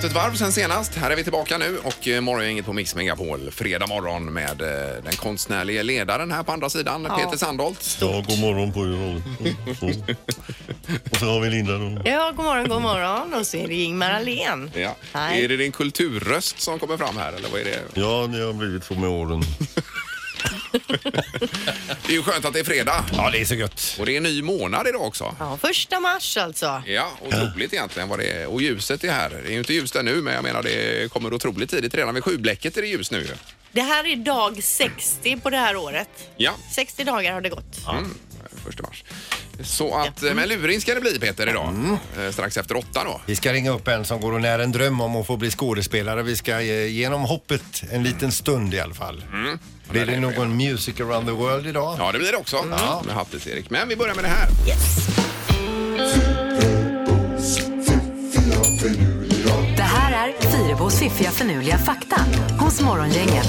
gått ett varv sen senast. Här är vi tillbaka nu och eh, morgongänget på Mix Megapol fredag morgon med eh, den konstnärliga ledaren här på andra sidan, Peter Sandholt. Ja, god morgon på er. Och så har vi Linda då. Ja, god morgon, god morgon. Och så är det Ingmar Ahlén. Ja. Är det din kulturröst som kommer fram här eller vad är det? Ja, det har blivit så med åren. Det är ju skönt att det är fredag Ja, det är så gött. och det är en ny månad idag också. Ja, första mars alltså. Ja, otroligt egentligen vad det är. Och ljuset är här. Det är ju inte ljust ännu men jag menar det kommer otroligt tidigt. Redan vid sjublecket är det ljus nu ju. Det här är dag 60 på det här året. Ja, 60 dagar har det gått. mm. första mars. Så att, eh, men luring ska det bli Peter idag. Eh, Strax efter åtta då. Vi ska ringa upp en som går och när en dröm om att få bli skådespelare. Vi ska ge genom hoppet en liten stund i alla fall. Blir det någon Music around the world idag? Ja, det blir det också. Med Hattis-Erik. Men vi börjar med det här. Yes. Det här är Fyrabos fiffiga förnuliga fakta hos Morgongänget.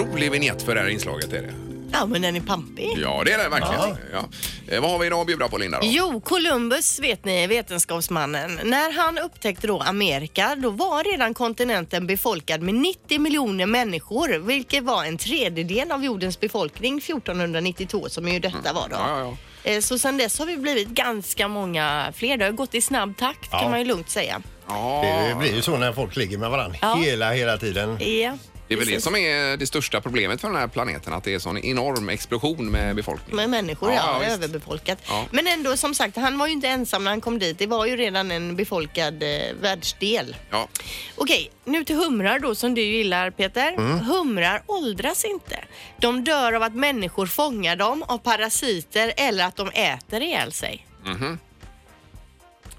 Otrolig vignett för det här inslaget. Är det. Ja, men den är pampig. Ja, det är det verkligen. Ja. Eh, vad har vi idag att bjuda på Linda? Då? Jo, Columbus vet ni, vetenskapsmannen. När han upptäckte då Amerika, då var redan kontinenten befolkad med 90 miljoner människor, vilket var en tredjedel av jordens befolkning 1492 som ju detta var då. Ja, ja, ja. Eh, Så sen dess har vi blivit ganska många fler. Det har gått i snabb takt Ja. kan man ju lugnt säga. Ja, Det blir ju så när folk ligger med varandra Ja. hela, hela tiden. Ja. Det är väl det som är det största problemet för den här planeten, att det är sån enorm explosion med befolkning. Med människor, Ja, ja. visst. överbefolkat. Ja. Men ändå, som sagt, han var ju inte ensam när han kom dit. Det var ju redan en befolkad eh, världsdel. Ja. Okej, nu till humrar då som du gillar Peter. Humrar åldras inte. De dör av att människor fångar dem, av parasiter eller att de äter ihjäl sig.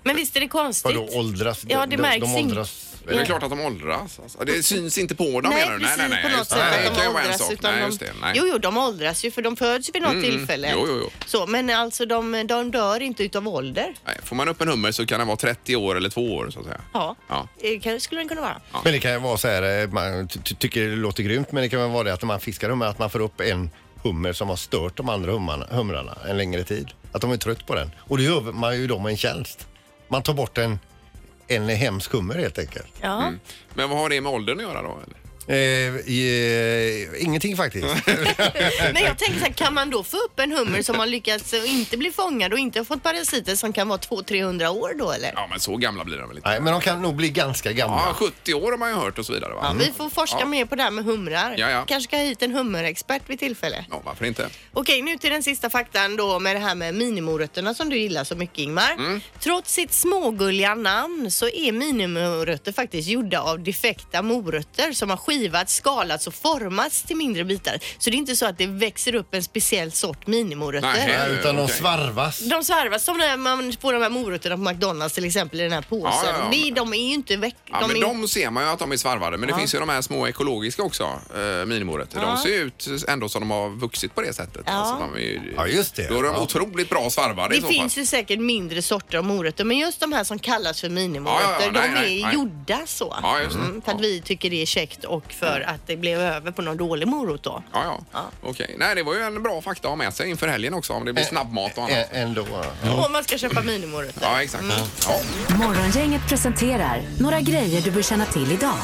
Men visst är det konstigt? Vadå åldras? Ja, det de, märks de inte. åldras. Men det är klart att de åldras. Alltså. Det syns inte på dem Nej, menar du? precis på något just det. sätt Nej, att det kan de ju vara en åldras. sak. Utan Nej, de, just det. Nej. Jo, jo, de åldras ju för de föds vid något Mm, tillfälle. jo, jo, jo. Så, men alltså de, de dör inte utav ålder. Nej, Får man upp en hummer så kan den vara 30 år eller två år så att säga. Ja, Ja. det kan- skulle den kunna vara. Men det kan ju vara så här, eh, man ty- ty- tycker det låter grymt, men det kan väl vara det att när man fiskar hummer att man får upp en hummer som har stört de andra hummarna, humrarna en längre tid. Att de är trött på den. Och det gör man ju dem en tjänst. Man tar bort en, en hemsk hummer helt enkelt. Ja. Mm. Men vad har det med åldern att göra då? Eller? Eh, eh, ingenting faktiskt. Men jag tänker så här, kan man då få upp en hummer som har lyckats att inte bli fångad och inte har fått parasiter som kan vara 200-300 år då eller? Ja, men så gamla blir de väl inte? Nej, men de kan nog bli ganska gamla. Ja, 70 år har man ju hört och så vidare va? Ja, vi får forska Ja. mer på det här med humrar. Ja, ja. Kanske ska ha hit en hummerexpert vid tillfälle. Ja, varför inte? Okej, nu till den sista faktan då med det här med minimorötterna som du gillar så mycket Ingmar. Mm. Trots sitt smågulliga namn så är minimorötter faktiskt gjorda av defekta morötter som har skivats, skalats och formats till mindre bitar. Så det är inte så att det växer upp en speciell sort minimorötter. Nej. Nej, utan de Okej. svarvas. De svarvas som när man får de här morötterna på McDonalds till exempel i den här påsen. Ja, ja, ja. Det, de är ju inte väck... Ja, men är... de ser man ju att de är svarvade. Men det finns ju de här små ekologiska också, eh, minimorötter. De ser ju ut ändå som de har vuxit på det sättet. Alltså, Ja. de är ju, Ja, just det. Då är de Ja. otroligt bra svarvade i Det så finns fall. ju säkert mindre sorter av morötter men just de här som kallas för minimorötter, Ja, ja, ja, nej, de är nej, nej. gjorda så. Ja, just det. Mm, för att Ja. vi tycker det är käckt och för att det blev över på någon dålig morot då. Ja, ja. Ja. Okej. Nej, det var ju en bra fakta att ha med sig inför helgen också om det blir snabbmat och Ä- annat. Ändå. ja. Om man ska köpa minimorötter. Ja, exakt. Mm. Ja. Morgongänget presenterar några grejer du bör känna till idag.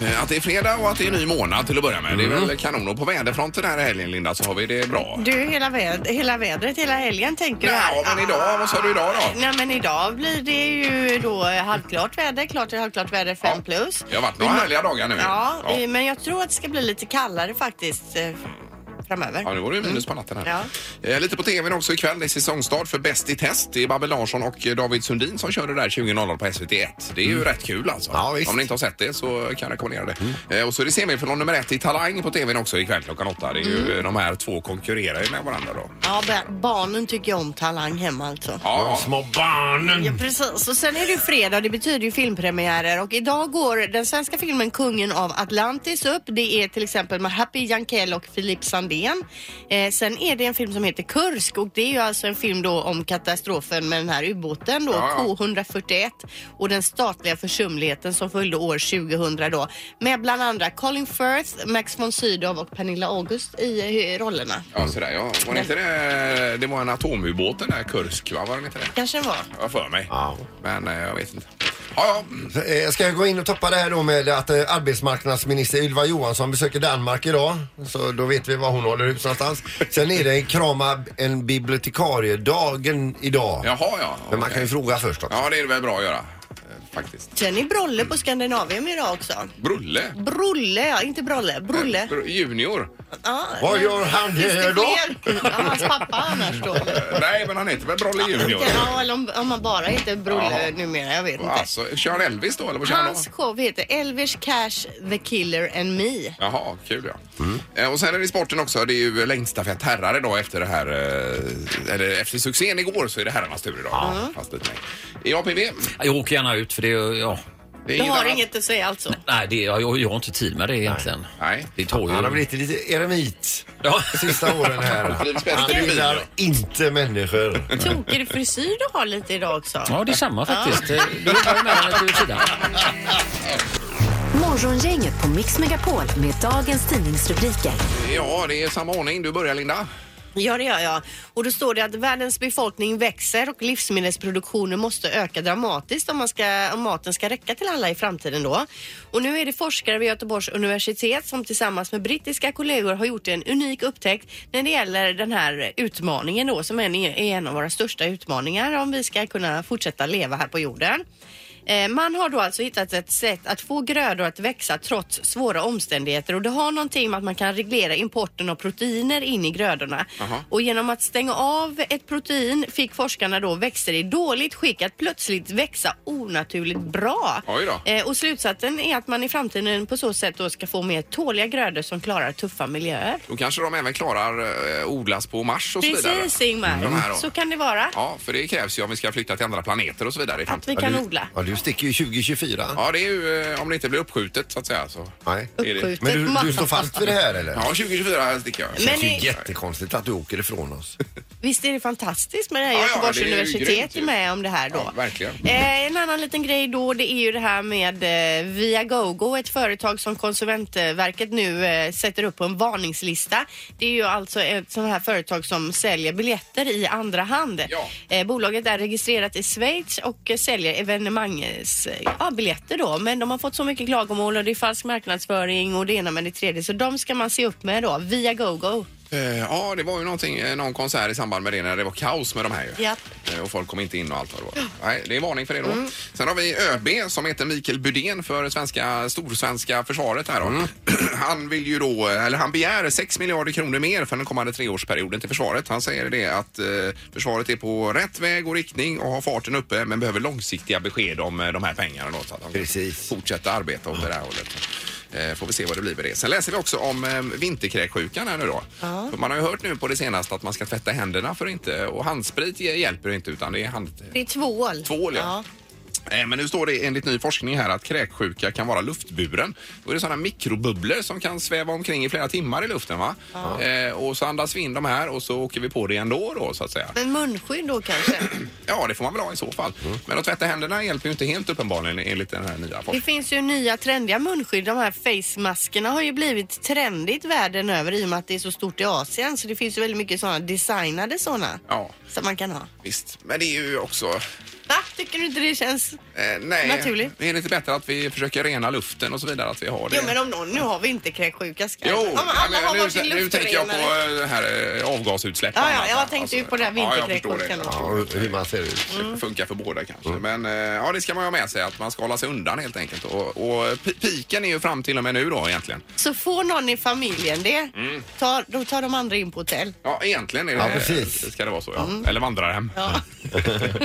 Eh, Att det är fredag och att det är ny månad till att börja med. Det är Mm. väl kanon. Och på väderfronten här i helgen, Linda, så har vi det bra. Du, hela, väd hela vädret hela helgen tänker du Ja, här? men idag, vad sa du idag då? Nej men idag blir det ju då halvklart väder, klart till halvklart väder 5 Ja. plus. Det har varit några härliga dagar nu. Ja, ja. eh, men jag tror att det ska bli lite kallare faktiskt eh, framöver. Ja, nu var det ju minus på natten här. Ja. Eh, Lite på tvn också ikväll. Det är säsongstart för Bäst i test. Det är Babben Larsson och eh, David Sundin som kör det där 20.00 på SVT1. Det är ju rätt kul alltså. Ja, visst. Om ni inte har sett det så kan jag rekommendera det. Eh, Och så är det semifinal nummer ett i Talang på tvn också ikväll klockan åtta. Det är ju, De här två konkurrerar ju med varandra då. Ja, ba- barnen tycker om Talang hemma alltså. Ja, ja. Små barnen. Ja, precis. Och sen är det ju fredag, det betyder ju filmpremiärer och idag går den svenska filmen Kungen av Atlantis upp. Det är till exempel med Happy Jankell och Philippe Sandé Skandinavien. Eh, sen är det en film som heter Kursk och det är ju alltså en film då om katastrofen med den här ubåten då, Ja, ja. K141 och den statliga försumligheten som följde år 2000 då med bland andra Colin Firth, Max von Sydow och Pernilla August i eh, rollerna. Ja, sådär, ja. Var det inte det? Det var en atomubåt den där Kursk, va? Var det inte det? Kanske det var. Jag för mig. Ja. Men eh, jag vet inte. Ja, ja. Eh, Ska jag gå in och toppa det här då med att eh, arbetsmarknadsminister Ylva Johansson besöker Danmark idag. Så då vet vi var hon håller hus någonstans. Sen är det en krama en bibliotekariedagen idag. Jaha, ja. Men man kan ju Okej. fråga först också. Ja, det är väl bra att göra. Faktiskt. Sen är Brolle på Skandinavium idag också. Brulle. Brolle, ja, inte Brolle. Brolle. Br- Junior. Ja, Vad gör han Finns det här då? fler? Ja, hans pappa annars då. Nej, men han heter väl Brolle Junior? Ja, eller om, om man bara heter Brolle Jaha. numera, jag vet inte. Alltså, kör han Elvis då, eller vad kör han då? Hans show heter Elvis Cash, The Killer and Me. Jaha, kul ja. Eh, Och sen är det i sporten också. Det är ju längdstafett herrar idag efter det här, eh, eller efter succén igår så är det herrarnas tur idag. Fast lite nej. Ja, PV. Jag åker gärna ut för det, ja. Det är Du har inget att säga alltså? Nej, det, jag, jag har inte tid med det egentligen. Nej. Det tar ju... Han har blivit lite eremit Ja. sista åren här. Bästa Han revir. gillar inte människor. Tokig frisyr du har lite idag också. Ja, det är samma faktiskt. Du jobbar ju med den vid sidan. Morgongänget på Mix Megapol med dagens tidningsrubriker. Ja, det är samma ordning. Du börjar Linda. Ja, det gör jag. Och då står det att världens befolkning växer och livsmedelsproduktionen måste öka dramatiskt om, man ska, om maten ska räcka till alla i framtiden då. Och nu är det forskare vid Göteborgs universitet som tillsammans med brittiska kollegor har gjort en unik upptäckt när det gäller den här utmaningen då som är en, är en av våra största utmaningar om vi ska kunna fortsätta leva här på jorden. Eh, Man har då alltså hittat ett sätt att få grödor att växa trots svåra omständigheter och det har någonting med att man kan reglera importen av proteiner in i grödorna. Aha. Och genom att stänga av ett protein fick forskarna då växter i dåligt skick att plötsligt växa onaturligt bra. Oj då. Eh, Och slutsatsen är att man i framtiden på så sätt då ska få mer tåliga grödor som klarar tuffa miljöer. Då kanske de även klarar eh, odlas på Mars och så vidare. Precis Ingmar, De här då. så kan det vara. Ja, för det krävs ju om vi ska flytta till andra planeter och så vidare i Att framtiden. vi kan odla. Ja, du sticker ju 2024. Ja, det är ju eh, om det inte blir uppskjutet så att säga. Så. Nej. är det- Uppskjutet. Men du, du står fast vid det här eller? Ja, 2024 sticker jag. Men Det är ju jättekonstigt att du åker ifrån oss. Visst är det fantastiskt med det här Ja, ja, Göteborgs det är ju universitet grymt ju. är med om det här då. Ja, verkligen. Eh, en annan liten grej då det är ju det här med eh, Viagogo, ett företag som Konsumentverket nu eh, sätter upp på en varningslista. Det är ju alltså ett sånt här företag som säljer biljetter i andra hand. Ja. Eh, bolaget är registrerat i Schweiz och eh, säljer evenemangs, eh, ja, biljetter då. Men de har fått så mycket klagomål och det är falsk marknadsföring och det ena med det tredje. Så de ska man se upp med då. via GoGo. Eh, Ja, det var ju någonting, eh, någon konsert i samband med det när det var kaos med de här ju. Japp. Eh, Och folk kom inte in och allt vad det var. Nej, det är varning för det då. Sen har vi ÖB som heter Mikael Bydén för svenska, storsvenska försvaret här då. Han vill ju då, eller han begär 6 miljarder kronor mer för den kommande treårsperioden till försvaret. Han säger det att eh, försvaret är på rätt väg och riktning och har farten uppe men behöver långsiktiga besked om eh, de här pengarna då så att de kan Precis. fortsätta arbeta åt det där hållet. Eh, får vi se vad det blir med det. Sen läser vi också om eh, vinterkräksjukan här nu då. För man har ju hört nu på det senaste att man ska tvätta händerna för inte och handsprit hjälper inte utan det är hand... Det är tvål. Tvål, ja. Eh, Men nu står det enligt ny forskning här att kräksjuka kan vara luftburen. Då är det sådana mikrobubblor som kan sväva omkring i flera timmar i luften. Va? Eh, och så andas vi in de här och så åker vi på det ändå då så att säga. Men munskydd då kanske? Ja, det får man väl ha i så fall. Men att tvätta händerna hjälper ju inte helt uppenbarligen enligt den här nya Det forskningen. finns ju nya trendiga munskydd. De här face-maskerna har ju blivit trendigt världen över i och med att det är så stort i Asien. Så det finns ju väldigt mycket sådana designade sådana Ja, som man kan ha. visst. Men det är ju också... Va? Tycker du inte det känns... Eh, nej, Naturligt. det är lite bättre att vi försöker rena luften och så vidare. Att vi har det. Jo men om någon, nu har vi inte kräksjuka ska Jo, Om ja, alla men har nu, nu tänker jag på luftrenare. eh, det här eh, avgasutsläpp. Ja, ja, jag tänkte ju på det här ja, jag förstår vinterkräksjukan det. då. Ja, hur man ser ut. Det funkar för båda kanske. Men eh, ja, det ska man ha med sig att man ska hålla sig undan helt enkelt. Och, och pi- piken är ju fram till och med nu då egentligen. Så får någon i familjen det, Mm. tar, då tar de andra in på hotell. Ja, egentligen är det, Ja, precis. ska det vara så. Ja. Eller vandrarhem. Ja.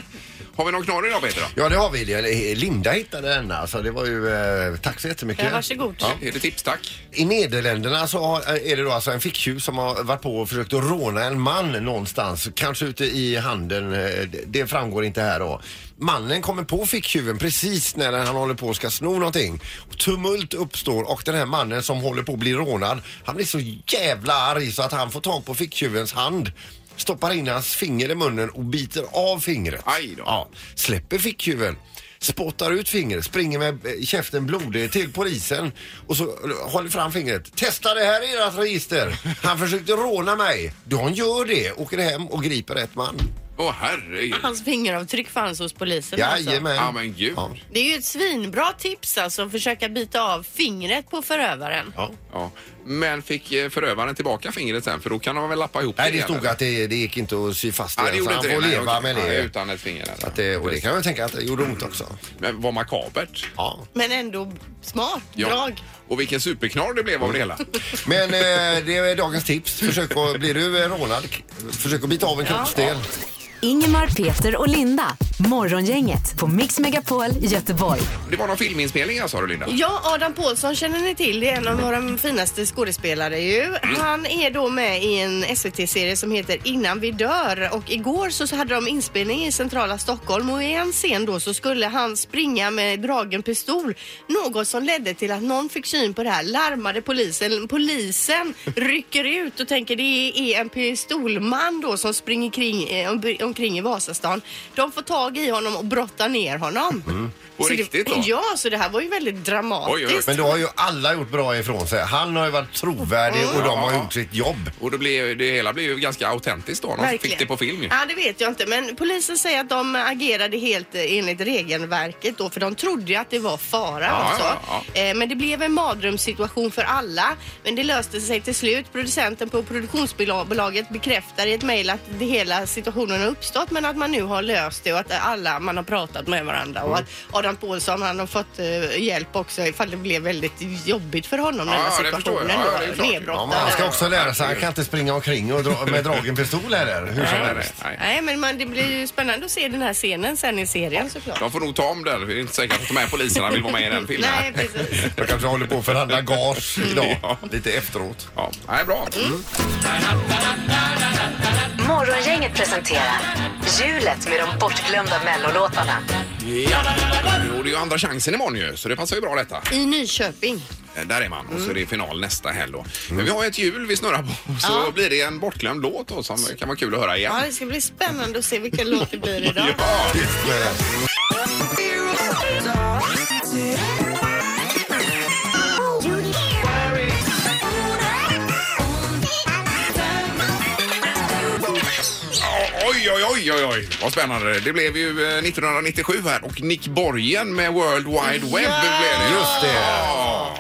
Har vi någon knorr idag Peter? Då? Ja, det har vi. Det. Linda hittade denna. Alltså, det var ju, eh, tack så jättemycket. Ja, varsågod. Ja. Är det tips tack? I Nederländerna så har, är det då alltså en ficktjuv som har varit på och försökt att råna en man någonstans. Kanske ute i handeln. eh, det- Det framgår inte här då. Mannen kommer på ficktjuven precis när han håller på att ska sno någonting. Tumult uppstår och den här mannen som håller på att bli rånad, han blir så jävla arg så att han får tag på ficktjuvens hand. Stoppar in hans finger i munnen och biter av fingret. Aj då. Ja, släpper ficktjuven spottar ut fingret, springer med eh, käften blodig till polisen och så eh, håller fram fingret. Testa det här i ert register. Han försökte råna mig. Då han gör det, åker hem och griper rätt man. Åh herregud. Hans fingeravtryck fanns hos polisen alltså. Jajamän. Ja men gud. Ja. Det är ju ett svinbra tips alltså, att försöka bita av fingret på förövaren. Ja. Ja. Men fick eh, förövaren tillbaka fingret sen? För då kan de väl lappa ihop Nej, det igen, stod eller? att det, det gick inte att sy fast Ja, det. så gjorde han inte får det. nej, leva okej. med det. Ja, utan ett finger. eller? Att det. Och det kan man tänka att det gjorde ont också. Men vad makabert. Ja. Men ändå smart drag. Och vilken superknorr det blev av det hela. Men eh, det är dagens tips. Försök att, blir du rånad, k- försök att bita av en kroppsdel. Ingemar, Peter och Linda. Morgongänget på Mix Megapol Göteborg. Det var någon filminspelning här sa du Linda? Ja, Adam Pålsson känner ni till. Det är en av våra finaste skådespelare ju. Han är då med i en SVT-serie som heter Innan vi dör och igår så hade de inspelning i centrala Stockholm och i en scen då så skulle han springa med dragen pistol. Något som ledde till att någon fick syn på det här, larmade polisen. Polisen rycker ut och tänker det är en pistolman då som springer kring, eh, om- omkring i Vasastan. De får tag i honom och brottar ner honom. På Så riktigt det, då? Ja, så det här var ju väldigt dramatiskt. Oj, oj, oj. Men då har ju alla gjort bra ifrån sig. Han har ju varit trovärdig och de har Ja. gjort sitt jobb. Och det, blev, det hela blev ju ganska autentiskt då. De fick det på film ju. Ja, det vet jag inte. Men polisen säger att de agerade helt eh, enligt regelverket då, för de trodde ju att det var fara Ja, alltså. ja, Eh, Men det blev en mardrömssituation för alla. Men det löste sig till slut. Producenten på produktionsbolaget bekräftar i ett mejl att det hela situationen har uppstått men att man nu har löst det och att alla, man har pratat med varandra och att Adam Pålsson han har fått eh, hjälp också ifall det blev väldigt jobbigt för honom Ja, den här ja, det förstår jag. situationen. Ja, det är då, klart. nedbrottad. Ja, man ska också lära sig. Han kan inte springa omkring och dra, med dragen pistol heller. Hur som Nej, nej, helst. nej. Nej, men man, det blir ju spännande att se den här scenen sen i serien såklart. De får nog ta om det. Det är inte säkert att de här poliserna vill vara med i den filmen. Nej, precis. Jag kanske håller på att förhandla gage idag. Ja. Lite efteråt. Ja, nej, bra. Mm. Morgongänget presenterar Hjulet med de bortglömda mellolåtarna. Ja. Och det är ju andra chansen imorgon ju, så det passar ju bra detta. I Nyköping. Eh, Där är man och så Mm. är det final nästa helg då. Men vi har ett hjul vi snurrar på så Ja. blir det en bortglömd låt då som kan vara kul att höra igen. Ja, det ska bli spännande att se vilken låt det blir idag. Ja. Oj, oj, oj, oj, oj, vad spännande. Det blev ju eh, 1997 här och Nick Borgen med World Wide Web blev det. Just det. Ja.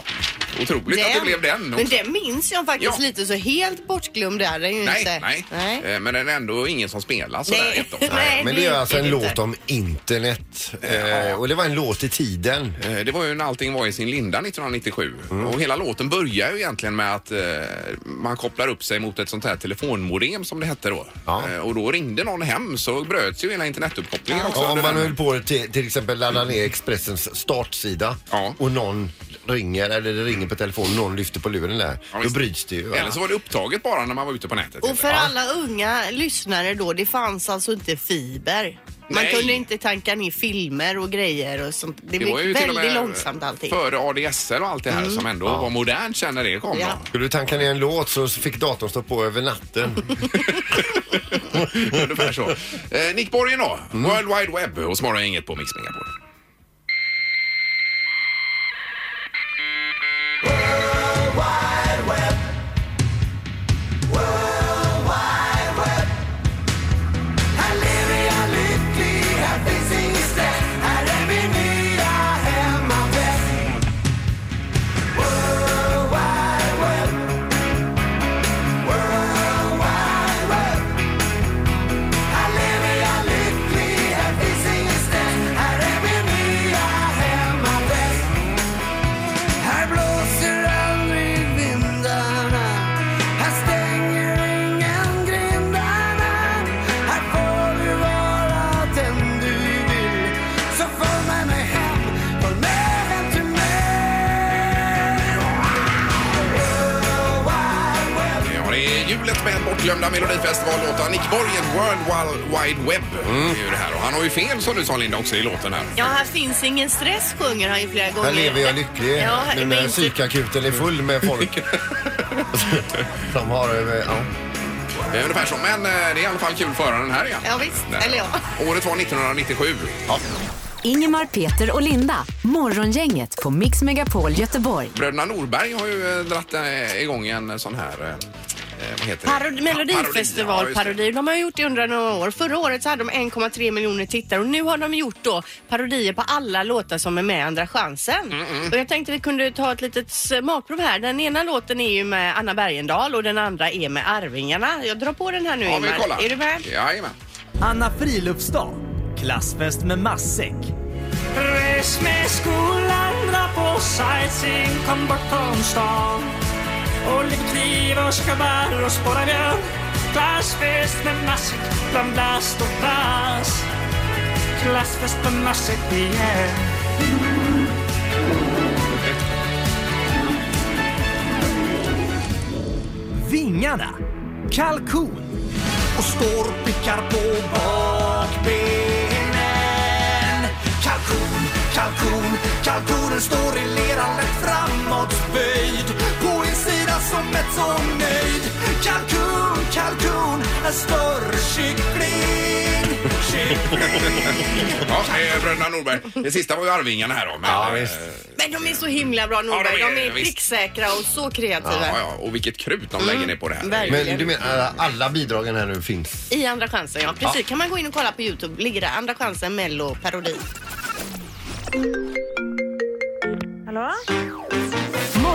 Otroligt att det blev den. Men den minns jag faktiskt Ja. lite så helt bortglömd där. Den är ju Nej, inte. nej, nej. Eh, Men den är ändå ingen som spelar sådär Nej. Nej. Men det är alltså en låt inte. om internet. Eh, och det var en låt i tiden. Eh, Det var ju när allting var i sin linda 1997 och hela låten börjar ju egentligen med att man kopplar upp sig mot ett sånt här telefonmodem som det hette då. Ja. Och då ringde någon hem så bröts ju hela internetuppkopplingen också. Ja, om man den. höll på till, till exempel ladda ner Expressens startsida Ja. och någon ringer eller det ringer på telefon någon lyfter på luren där. Ja, då visst. bryts det ju. va? Eller så var det upptaget bara när man var ute på nätet. Och för alla unga lyssnare då, det fanns alltså inte fiber. Man Nej. kunde inte tanka ner filmer och grejer och sånt. Det, det var ju gick till och väldigt med långsamt allting. Före ADSL och allt det här som ändå var modernt sen när det kom. Ja. Skulle du tanka ner en låt så fick datorn stå på över natten. Ungefär så. Eh, Nick Borgen då, World Wide Web och Morgon inget på Mix Megapol. Bortglömda Melodifestivallåtar. Nick Borg, en World Wide Web. är ju det här. Och han har ju fel som du sa Linda också i låten här. Ja, här finns ingen stress sjunger han ju flera gånger. Här lever jag lycklig Ja, här- nu men när inte- psykakuten är full med folk. Som har, eh, ja. Det är ungefär så. Men eh, det är i alla fall kul för den här igen. Ja, visst. Nej. Eller ja. Året var 1997. Ingemar, Peter och Linda. Morgongänget på Mix Megapol Göteborg. Bröderna Norberg har ju eh, dratt eh, igång en sån här... eh, eh, Vad heter Ja, Melodifestivalparodi. De har gjort det under några år. Förra året så hade de 1,3 miljoner tittare och nu har de gjort då parodier på alla låtar som är med i Andra chansen. Mm, Och jag tänkte vi kunde ta ett litet smakprov här. Den ena låten är ju med Anna Bergendahl och den andra är med Arvingarna. Jag drar på den här nu Ja, vi Ingmar. kollar. Är du med? Jajamän. Anna Friluftsdag. Klassfest med matsäck. Res med skolan, dra på sightseeing, kom bort från stan. Och lite kniv och käka bär och spåra björn. Klassfest med matsäck, bland blast och brass. Klassfest med matsäck igen. Vingarna. Kalkon. Och står och pickar på bakbenen. Kalkon, kalkon, kalkonen står i leran lätt framåtböjd. Som ett så nöjd. Kalkon, kalkon, en större kyckling. Kyckling. Ja, det är Bröderna Norberg. Det sista var ju Arvingarna här då. Men, Ja, eh, visst. Men de är så himla bra Norberg. Ja, de de är visst. pricksäkra och så kreativa. Ja, ja, och vilket krut de lägger ner på det här. verkligen. Men du menar alla bidragen här nu finns? I Andra chansen, ja. Precis. kan man gå in och kolla på Youtube. Ligger det Andra chansen, Mello, parodi. Hallå?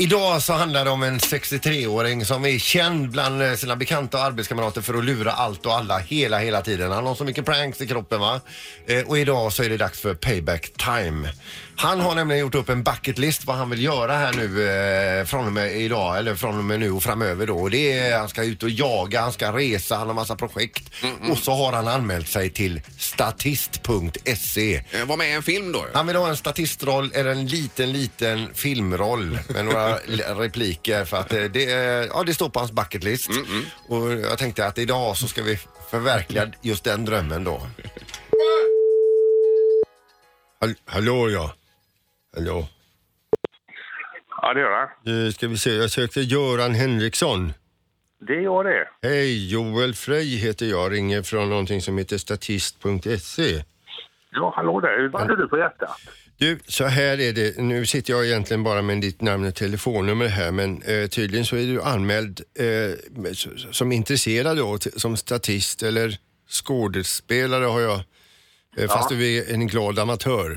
Idag så handlar det om en 63-åring som är känd bland eh, sina bekanta och arbetskamrater för att lura allt och alla hela, hela tiden. Han har så mycket pranks i kroppen va. Eh, och idag så är det dags för payback time. Han har nämligen gjort upp en bucket list vad han vill göra här nu eh, från och med idag eller från och med nu och framöver då. Och det är, han ska ut och jaga, han ska resa, han har massa projekt. Och så har han anmält sig till statist.se. Eh, Var med i en film då. Han vill ha en statistroll eller en liten, liten filmroll med några repliker för att det, är- ja, det står på hans bucket list. Och jag tänkte att idag så ska vi förverkliga just den drömmen då. Hall hallå ja. Hallå. Ja, det gör han. Nu ska vi se, jag sökte Göran Henriksson. Det gör det. Hej, Joel Frey heter jag, ringer från någonting som heter statist.se. Ja, hallå där. Vad hade du på hjärtat? Du, så här är det. Nu sitter jag egentligen bara med ditt namn och telefonnummer här men eh, tydligen så är du anmäld eh, som intresserad då, som statist eller skådespelare har jag. Eh, fast du är en glad amatör.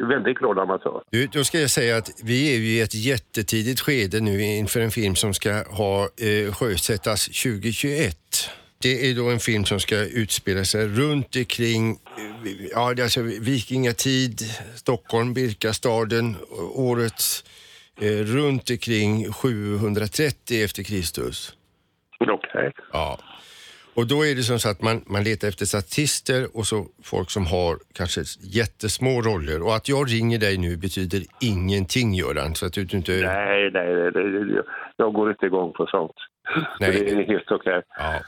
Eh, Väldigt glad amatör. Du, då ska jag säga att vi är ju i ett jättetidigt skede nu inför en film som ska ha eh, sjösättas 2021. Det är då en film som ska utspela sig runt omkring ja, alltså vikingatid, Stockholm, Birkastaden, året eh, runt omkring 730 efter Kristus. Okej. Ja. Och då är det som så att man, man letar efter statister och så folk som har kanske jättesmå roller. Och att jag ringer dig nu betyder ingenting Göran. Så att du inte... Nej, nej, nej, nej. Jag går inte igång på sånt. Nej. Det är helt okej. Ja.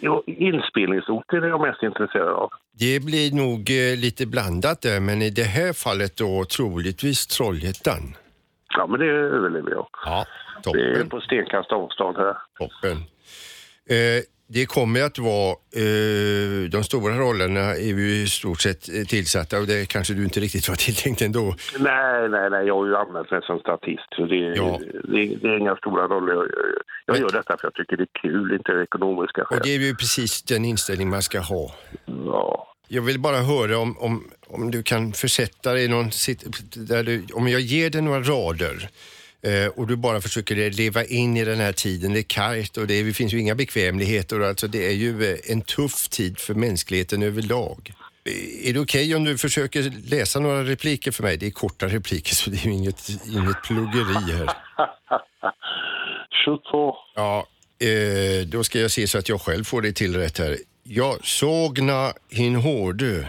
Jo, Inspelningsorter är jag mest intresserad av. Det blir nog eh, lite blandat där men i det här fallet då troligtvis Trollhättan. Ja, men det överlever jag. Ja, Det är toppen. på stenkast avstånd här. toppen. Eh, det kommer att vara, eh, de stora rollerna är vi i stort sett eh, tillsatta och det kanske du inte riktigt var tilltänkt ändå. Nej, nej, nej. Jag har ju anmält mig som statist. Så det, Ja. det, det är inga stora roller. Jag, jag, jag gör detta för jag tycker det är kul, inte ekonomiska Och skäl. det är ju precis den inställning man ska ha. Ja. Jag vill bara höra om, om, om du kan försätta dig i någon där du, om jag ger dig några rader eh, och du bara försöker leva in i den här tiden. Det är kargt och det, är, det finns ju inga bekvämligheter alltså det är ju eh, en tuff tid för mänskligheten överlag. Eh, Är det okej om du försöker läsa några repliker för mig? Det är korta repliker så det är inget, inget pluggeri här. Shoot på. Ja, eh, då ska jag se så att jag själv får det till rätt här. Jag sågna hin hårde.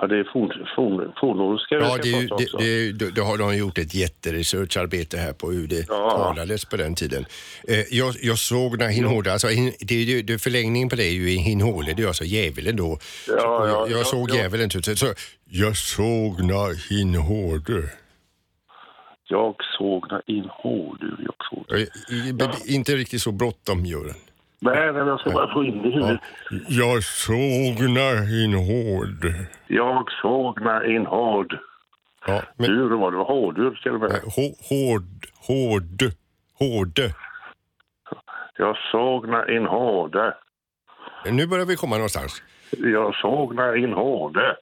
Ja, det är forn, forn, fornnordiska vi Ja, det, ju- det, det, det, det har de gjort ett jätteresearcharbete här på hur det Ja. talades på den tiden. Eh, jag, jag såg när Hinhåle, alltså hin, det, det, förlängningen på det är ju i Hinhåle, det är alltså djävulen då. Ja, Och ja, jag, jag ja, såg ja. djävulen ut, så jag såg när Hinhåle. Jag såg när in hårdur, jag såg. Eh, i- Inte riktigt så bråttom, Göran. Nej, men jag ska bara få in det i huvudet. Jag såg när Hinhåle. Jag såg när in hård. Ja, men Dur var det, hårdur till och med. hå- hård, hård, hårde. Jag såg när in hårde. Nu börjar vi komma någonstans. Jag såg när in hårde.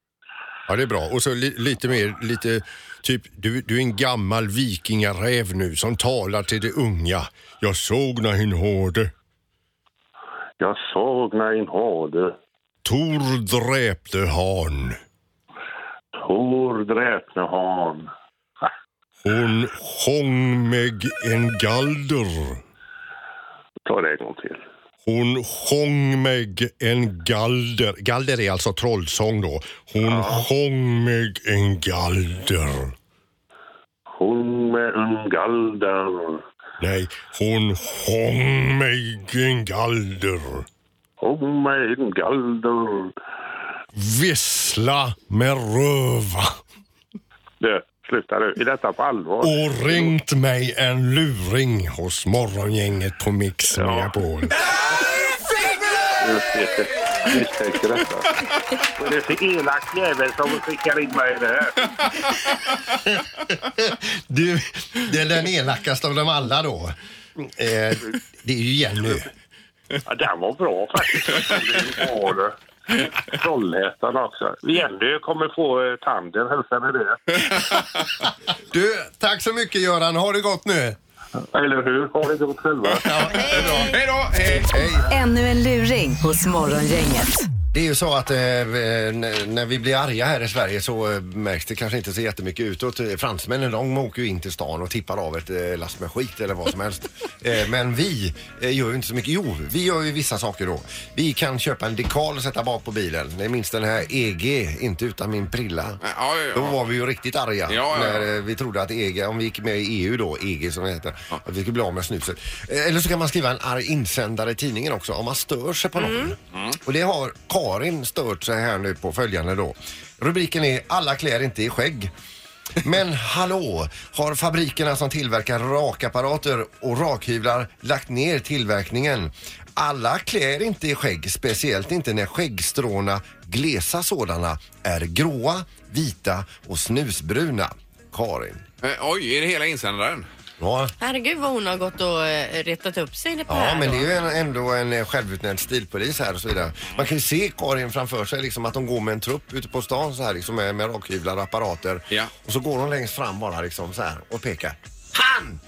Ja, det är bra. Och så li, lite mer, lite typ, du, du är en gammal vikingaräv nu som talar till de unga. Jag såg när hin hörde. Jag såg när in hårde. Tor dräpte han. Tor dräpte han. Hon sjöng med en galder. Ta det en gång till. Hon sjöng med en galder. Galder är alltså trollsång då. Hon sjöng med en galder. Hon med en galder. Nej, hon sjöng med en galder. Hon med en galder. Vissla med röva. Du, sluta nu. Är detta på allvar? Och ringt mig en luring hos morgongänget på Mix Megapol. Just det. Misstänker detta. Vad är det för elak jävel som skickar in mig det här? Du, det är den elakaste av dem alla då. Eh, det är ju Jenny. Ja, den var bra faktiskt. Det var det. Trollhättan också. Jenny kommer få eh, tanden, hälsa med det. Du, tack så mycket Göran. Ha det gott nu. Eller hur? Ha det gott själva. Hej då! Hej! Ännu en luring hos Morgongänget. Det är ju så att eh, när vi blir arga här i Sverige så eh, märks det kanske inte så jättemycket utåt. Eh, Fransmännen de åker ju in till stan och tippar av ett eh, last med skit eller vad som helst. Eh, men vi eh, gör ju inte så mycket. Jo, vi gör ju vissa saker då. Vi kan köpa en dekal och sätta bak på bilen. Ni minns den här EG, inte utan min prilla. Ja, ja, Då ja. var vi ju riktigt arga Ja, ja, när eh, vi trodde att EG, om vi gick med i EU då, EG som det heter, att vi skulle bli av med snuset. Eh, Eller så kan man skriva en arg insändare i tidningen också om man stör sig på någon. Och det har Karin stört sig här nu på följande då. Rubriken är Alla klär inte i skägg. Men hallå, har fabrikerna som tillverkar rakapparater och rakhyvlar lagt ner tillverkningen? Alla klär inte i skägg, speciellt inte när skäggstråna, glesa sådana, är gråa, vita och snusbruna. Karin. Eh, Oj, är det hela insändaren? Ja, Herregud vad hon har gått och eh, retat upp sig på ja här men då. det är ju en, ändå en eh, självutnämnd stilpolis här och så vidare. Man kan ju se Karin framför sig liksom att hon går med en trupp ute på stan så här liksom med, med rakhyvlar och apparater. Ja. Och så går hon längst fram bara liksom så här och pekar. Han!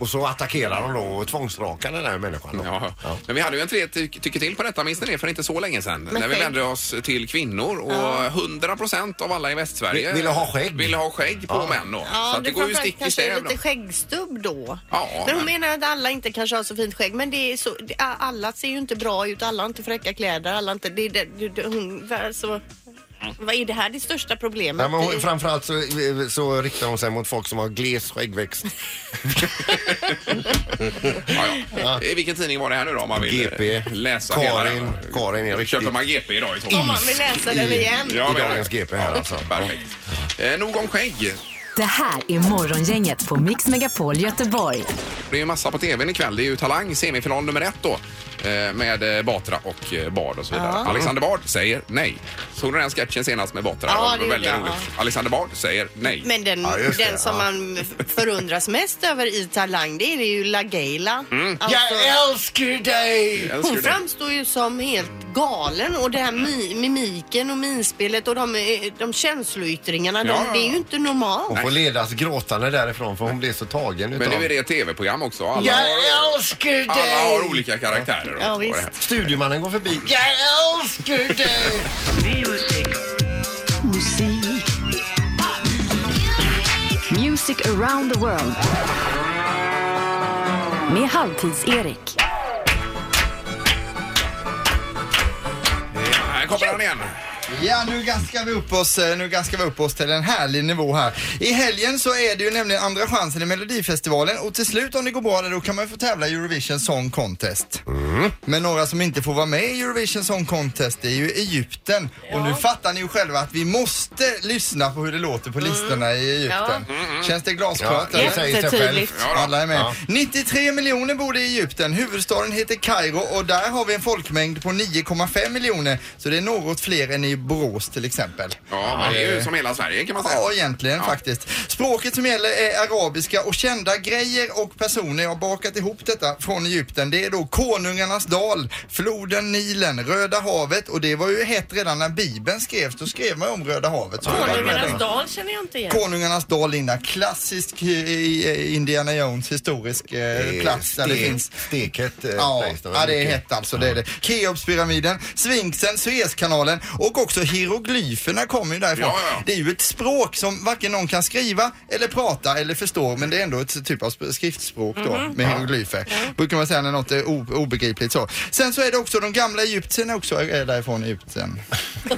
Och så attackerar hon då och tvångsrakar den där människan då. Ja. Ja. Men vi hade ju en tre ty tycker till på detta, minns ni det? För inte så länge sedan. Med när vi skägg. vände oss till kvinnor och 100 procent av alla i Västsverige Vill- ville ha skägg. Ville ha skägg på Ja. män då. Ja, så att det, går ju framförallt stick i kanske stäv. lite då. skäggstubb då. Ja, men hon men- menar att alla inte kanske har så fint skägg. Men det är så, det, alla ser ju inte bra ut, alla har inte fräcka kläder, alla har inte... Det, det, det, det, hon, alltså, vad är det här det största problemet? Nej, men hon, framförallt så, så riktar hon sig mot folk som har gles skäggväxt. Ja, ja. I vilken tidning var det här nu då om man vill GP. eh, läsa Karin, hela? Karin är riktigt... Köper man GP idag i så Om man vill läsa den igen. Ja, i men- dagens GP här alltså. Perfekt. Eh, nog om skägg. Det här är Morgongänget på Mix Megapol Göteborg. Det är ju massa på tvn ikväll. Det är ju Talang, semifinal nummer ett då. Eh, Med eh, Batra och eh, Bard och så vidare. Ja. Alexander Bard säger nej. Såg du den sketchen senast med Batra? Ja, var det väldigt roligt. ja. Alexander Bard säger nej. Men den, Ja, just det, den som ja. man förundras mest över i Talang det är ju LaGaylia. Alltså, Jag älskar dig! Hon framstår ju som helt galen och det här mi mimiken och minspelet och de, eh, de känsloyttringarna, Ja, de, det är ju inte normalt. Hon får ledas gråtande därifrån för hon blir så tagen utav... Men nu är det ett tv-program också. Alla, Jag har, älskar dig! alla har olika karaktärer. och Ja, så visst. det här. Studiomannen går förbi. Jag älskar dig! Music around the world. Med Halvtids-Erik. Ja, Ja, nu gaskar vi upp oss, eh, nu gaskar vi upp oss till en härlig nivå här. I helgen så är det ju nämligen andra chansen i Melodifestivalen och till slut om det går bra där, då kan man ju få tävla i Eurovision Song Contest. Men några som inte får vara med i Eurovision Song Contest det är ju Egypten. Och nu fattar ni ju själva att vi måste lyssna på hur det låter på listorna i Egypten. Känns det glasklart? Ja, eller? det säger sig själv. Jättetydligt. Alla är med. Ja. 93 miljoner bor det i Egypten. Huvudstaden heter Kairo och där har vi en folkmängd på 9,5 miljoner. Så det är något fler än i Borås till exempel. Ja, men det är ju som hela Sverige kan man säga. Ja, egentligen Ja. faktiskt. Språket som gäller är arabiska och kända grejer och personer, jag har bakat ihop detta från Egypten. Det är då Konungarnas dal, floden Nilen, Röda havet och det var ju hett redan när Bibeln skrevs. Då skrev man ju om Röda havet. Konungarnas dal känner jag inte igen. Konungarnas dal, Linda. Klassisk eh, i- Indiana Jones historisk eh, plats där det finns Steket. eh, Ja, ja, det är hett alltså. Det är det. Keopspyramiden, Sfinxen, Suezkanalen och också hieroglyferna kommer ju därifrån. Ja, ja. Det är ju ett språk som varken någon kan skriva eller prata eller förstå men det är ändå ett typ av sp- skriftspråk då Mhm. med hieroglyfer. Brukar man säga när något är obegripligt så. Sen så är det också de gamla Egyptierna också är därifrån Egypten.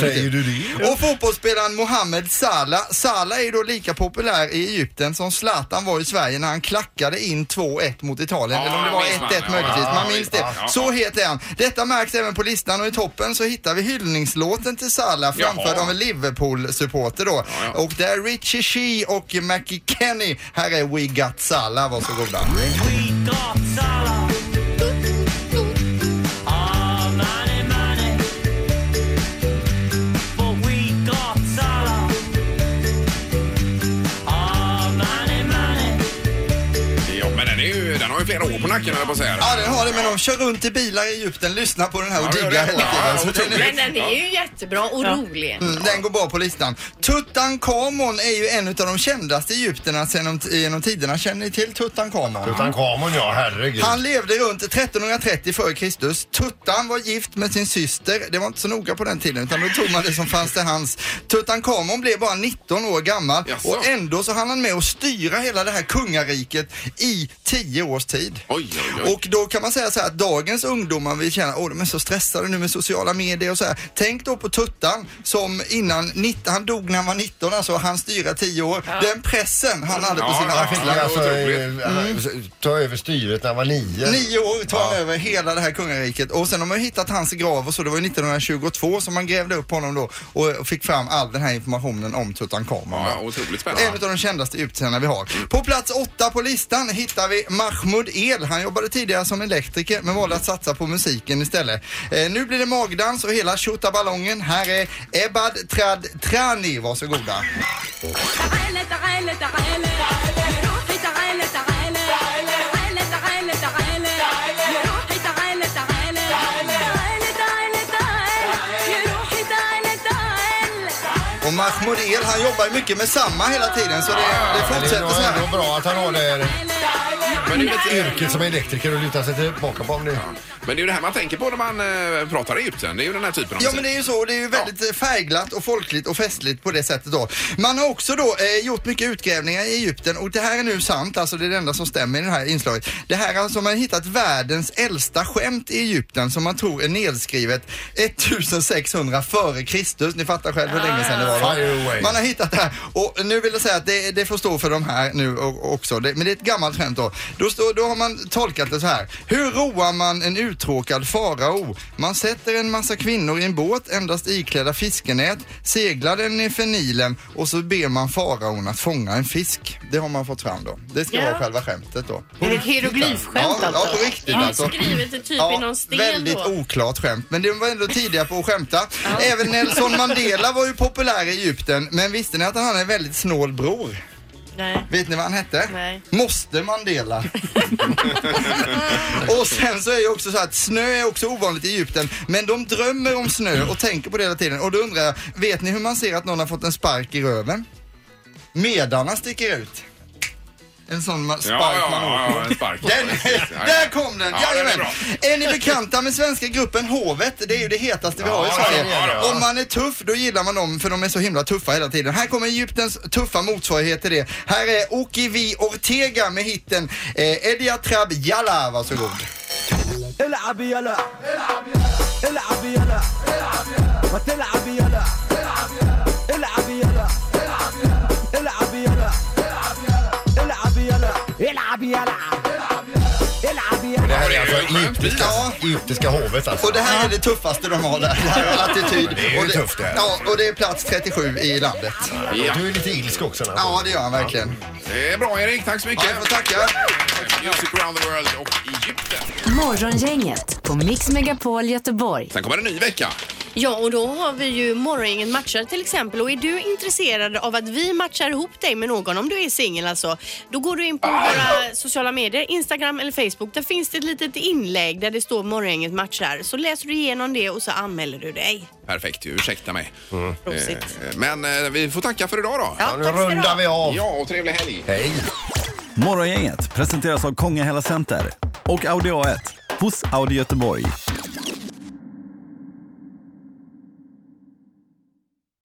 Säger du det? Och fotbollsspelaren Mohamed Salah. Salah är då lika populär i Egypten som Zlatan var i Sverige när han klackade in 2-1 mot Italien. Ja, Eller om det var minns man. 1-1 Ja, möjligtvis. Man minns det. Så het är han. Detta märks även på listan och i toppen så hittar vi hyllningslåten till Salah framförd Jaha. av en Liverpool-supporter då. ja. Och det är Richie Shee och Mackie Kenny. Här är We Got Salah, varsågoda. Ja, på nacken höll jag på att säga. Ja, den har det, men de kör runt i bilar i Egypten, lyssnar på den här och Ja, gör diggar det. hela Ja, tiden. Så den är- Men den är ju jättebra och rolig. Mm, den går bra på listan. Tutankhamon är ju en av de kändaste egyptierna genom, genom tiderna. Känner ni till Tutankhamon? Tutankhamon ja, herregud. Han levde runt 1330 före Kristus. Tuttan var gift med sin syster. Det var inte så noga på den tiden utan då tog man det som fanns till hans. Tutankhamon blev bara 19 år gammal Jaså? och ändå så hann han med att styra hela det här kungariket i 10 års tid. Oj, oj, oj. Och då kan man säga så här att dagens ungdomar vill känna, åh de är så stressade nu med sociala medier och så här. Tänk då på Tuttan som innan, 19, han dog när han var 19 alltså, han styra 10 år. Den pressen han hade på Ja, sina ja, axlar. Fick alltså ta över styret när han var nio. Nio år tar han över hela det här kungariket och sen har man hittat hans grav och så. Det var ju 1922 som man grävde upp honom då och fick fram all den här informationen om Tutankhamon. Ja, otroligt En spännande. av de kändaste egyptierna vi har. På plats åtta på listan hittar vi Mahmoud El fel. Han jobbade tidigare som elektriker men valde att satsa på musiken istället. Eh, nu blir det magdans och hela tjottaballongen. Här är Ebad Trad Trani. Varsågoda. Och Mahmoud El, han jobbar ju mycket med samma hela tiden så det, det fortsätter så här. Det är bra att han har det men det, är ju lite, yrket som elektriker och lutar sig tillbaka på om det. men det är ju det här man tänker på när man eh, pratar Egypten. Det är ju den här typen av Ja musik. men det är ju så, det är ju väldigt färgglatt och folkligt och festligt på det sättet då. Man har också då eh, gjort mycket utgrävningar i Egypten och det här är nu sant, alltså det är det enda som stämmer i det här inslaget. Det här är alltså man har hittat världens äldsta skämt i Egypten som man tror är nedskrivet 1600 före Kristus. Ni fattar själv hur länge sedan det var. va? Fire away. Man har hittat det här och nu vill jag säga att det, det får stå för de här nu o- också. Det, men det är ett gammalt skämt då. Då, står, då har man tolkat det så här. Hur roar man en uttråkad farao? Man sätter en massa kvinnor i en båt endast iklädda fiskenät, seglar den ner Nilen och så ber man faraon att fånga en fisk. Det har man fått fram då. Det ska Ja. vara själva skämtet då. Är det hieroglyfskämt Ja, alltså? ja, på riktigt Ja, alltså. Skrivet i typ i någon sten väldigt då? oklart skämt. Men de var ändå tidiga på att skämta. Även Nelson Mandela var ju populär i Egypten. Men visste ni att han hade en väldigt snål bror? Nej. Vet ni vad han hette? Nej. Måste Mandela. och sen så är ju också så att snö är också ovanligt i Egypten. Men de drömmer om snö och tänker på det hela tiden. Och då undrar jag, vet ni hur man ser att någon har fått en spark i röven? Medarna sticker ut. En sån ma- spark Ja, ja, man ja, åker. ja, en spark. Den, Precis. Ja, ja. där kom den! Ja, den är Jajamän. bra. Är ni bekanta med svenska gruppen Hovet? Det är ju det hetaste vi har i Ja, Sverige. ja, ja, ja. Om man är tuff, då gillar man dem för de är så himla tuffa hela tiden. Här kommer Egyptens tuffa motsvarighet till det. Här är Okivi Ortega med hitten eh, Edia Trab Yalla, varsågod. العب يلا العب يلا ما تلعب يلا العب العب يلا العب يلا Det här är alltså egyptiska, egyptiska hovet alltså. Och det här är det tuffaste de har där. Det här är attityd. Det är ju och tufft det här. Ja, och det är plats 37 i landet. Ja. Du är lite ilsk också. när- Ja, det gör han verkligen. Det är bra Erik, tack så mycket. Ja, jag får tacka. Music around the world och Egypten. Morgongänget på Mix Megapol Göteborg. Sen kommer en ny vecka. Ja, och då har vi ju Morgongänget matchar till exempel. Och är du intresserad av att vi matchar ihop dig med någon, om du är singel alltså, då går du in på våra sociala medier, Instagram eller Facebook. Där finns det ett litet inlägg där det står Morgongänget matchar. Så läser du igenom det och så anmäler du dig. Perfekt, ursäkta mig. Prosit. Eh, Men eh, vi får tacka för idag då. Ja, Nu tack ska du rundar ha. vi av. Ja, och trevlig helg. Hej. Morgongänget presenteras av Kongahälla Center och Audi A1 hos Audi Göteborg.